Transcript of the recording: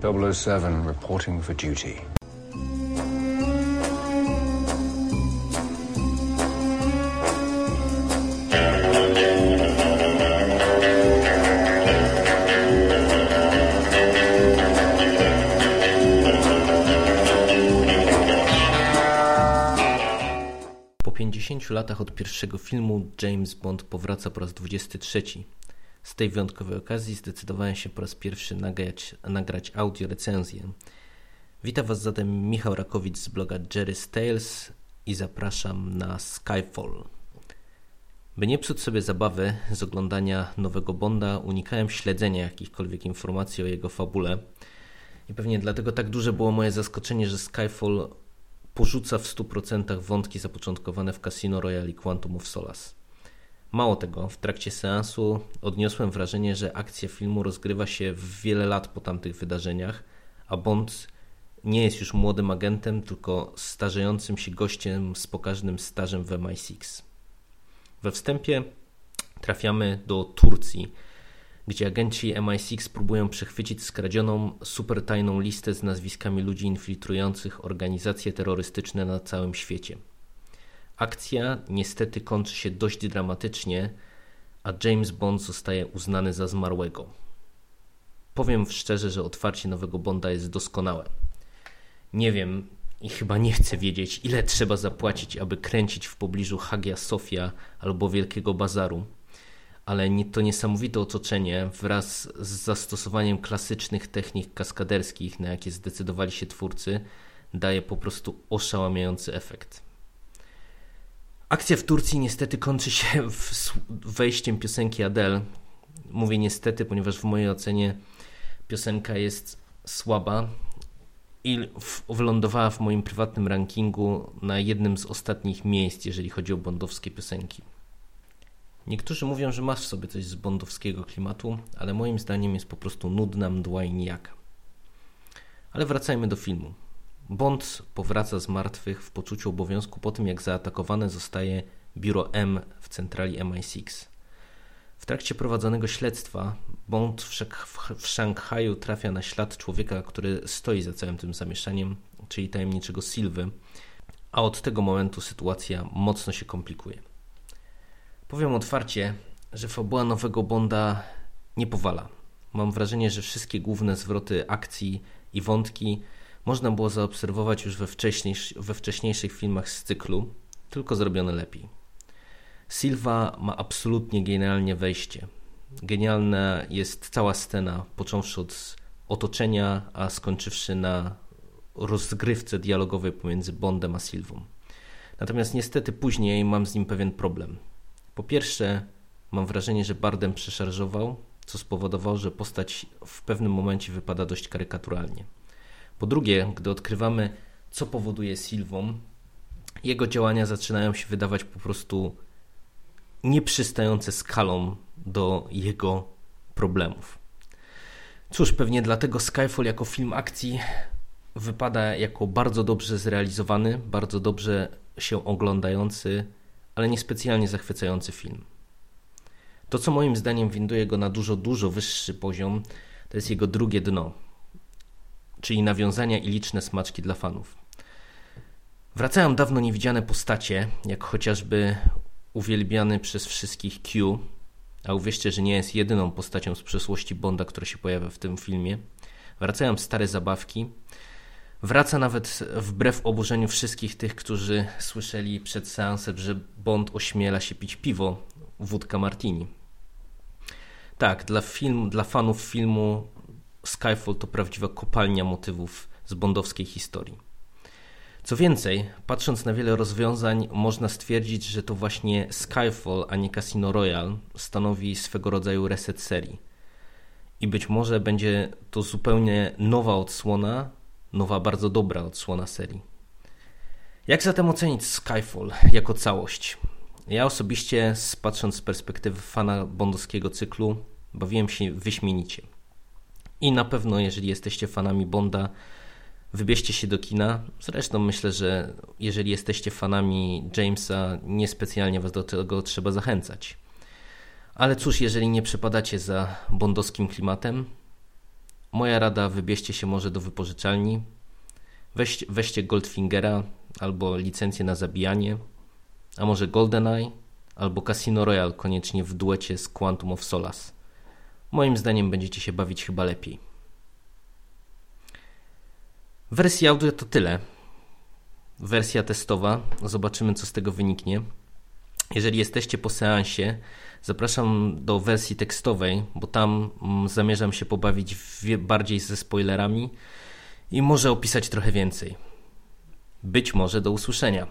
007 reporting for duty. Po 50 latach od pierwszego filmu James Bond powraca po raz 23. Z tej wyjątkowej okazji zdecydowałem się po raz pierwszy nagrać, nagrać audio recenzję. Witam Was zatem Michał Rakowicz z bloga Jerry's Tales i zapraszam na Skyfall. By nie psuć sobie zabawy z oglądania nowego Bonda, unikałem śledzenia jakichkolwiek informacji o jego fabule. I pewnie dlatego tak duże było moje zaskoczenie, że Skyfall porzuca w 100% wątki zapoczątkowane w Casino Royale i Quantum of Solace. Mało tego, w trakcie seansu odniosłem wrażenie, że akcja filmu rozgrywa się wiele lat po tamtych wydarzeniach, a Bond nie jest już młodym agentem, tylko starzejącym się gościem z pokaźnym stażem w MI6. We wstępie trafiamy do Turcji, gdzie agenci MI6 próbują przechwycić skradzioną supertajną listę z nazwiskami ludzi infiltrujących organizacje terrorystyczne na całym świecie. Akcja niestety kończy się dość dramatycznie, a James Bond zostaje uznany za zmarłego. Powiem szczerze, że otwarcie nowego Bonda jest doskonałe. Nie wiem i chyba nie chcę wiedzieć, ile trzeba zapłacić, aby kręcić w pobliżu Hagia Sofia albo Wielkiego Bazaru, ale to niesamowite otoczenie wraz z zastosowaniem klasycznych technik kaskaderskich, na jakie zdecydowali się twórcy, daje po prostu oszałamiający efekt. Akcja w Turcji niestety kończy się wejściem piosenki Adele. Mówię niestety, ponieważ w mojej ocenie piosenka jest słaba i wylądowała w moim prywatnym rankingu na jednym z ostatnich miejsc, jeżeli chodzi o bondowskie piosenki. Niektórzy mówią, że masz w sobie coś z bondowskiego klimatu, ale moim zdaniem jest po prostu nudna mdła i nijaka. Ale wracajmy do filmu. Bond powraca z martwych w poczuciu obowiązku po tym, jak zaatakowane zostaje biuro M w centrali MI6. W trakcie prowadzonego śledztwa Bond w, w Szanghaju trafia na ślad człowieka, który stoi za całym tym zamieszaniem, czyli tajemniczego Silwy, a od tego momentu sytuacja mocno się komplikuje. Powiem otwarcie, że fabuła nowego Bonda nie powala. Mam wrażenie, że wszystkie główne zwroty akcji i wątki można było zaobserwować już we, we wcześniejszych filmach z cyklu, tylko zrobione lepiej. Silva ma absolutnie genialnie wejście. Genialna jest cała scena, począwszy od otoczenia, a skończywszy na rozgrywce dialogowej pomiędzy Bondem a Silvą. Natomiast niestety później mam z nim pewien problem. Po pierwsze, mam wrażenie, że Bardem przeszarżował, co spowodowało, że postać w pewnym momencie wypada dość karykaturalnie. Po drugie, gdy odkrywamy, co powoduje Silwą, jego działania zaczynają się wydawać po prostu nieprzystające skalą do jego problemów. Cóż, pewnie dlatego Skyfall jako film akcji wypada jako bardzo dobrze zrealizowany, bardzo dobrze się oglądający, ale niespecjalnie zachwycający film. To, co moim zdaniem winduje go na dużo, dużo wyższy poziom, to jest jego drugie dno, czyli nawiązania i liczne smaczki dla fanów. Wracają dawno niewidziane postacie, jak chociażby uwielbiany przez wszystkich Q, a uwierzcie, że nie jest jedyną postacią z przeszłości Bonda, która się pojawia w tym filmie. Wracają stare zabawki. Wraca nawet wbrew oburzeniu wszystkich tych, którzy słyszeli przed seansem, że Bond ośmiela się pić piwo, wódka martini. Tak, dla, film, dla fanów filmu Skyfall to prawdziwa kopalnia motywów z bondowskiej historii. Co więcej, patrząc na wiele rozwiązań, można stwierdzić, że to właśnie Skyfall, a nie Casino Royale stanowi swego rodzaju reset serii. I być może będzie to zupełnie nowa odsłona, nowa bardzo dobra odsłona serii. Jak zatem ocenić Skyfall jako całość? Ja osobiście, patrząc z perspektywy fana bondowskiego cyklu, bawiłem się wyśmienicie. I na pewno, jeżeli jesteście fanami Bonda, wybierzcie się do kina. Zresztą myślę, że jeżeli jesteście fanami Jamesa, niespecjalnie was do tego trzeba zachęcać. Ale cóż, jeżeli nie przepadacie za bondowskim klimatem, Moja rada, wybierzcie się może do wypożyczalni, weź, weźcie Goldfingera albo licencję na zabijanie, a może GoldenEye albo Casino Royale koniecznie w duecie z Quantum of Solace. Moim zdaniem będziecie się bawić chyba lepiej. W wersji audio to tyle. Wersja testowa. Zobaczymy, co z tego wyniknie. Jeżeli jesteście po seansie, zapraszam do wersji tekstowej, bo tam mm, zamierzam się pobawić bardziej ze spoilerami i może opisać trochę więcej. Być może do usłyszenia.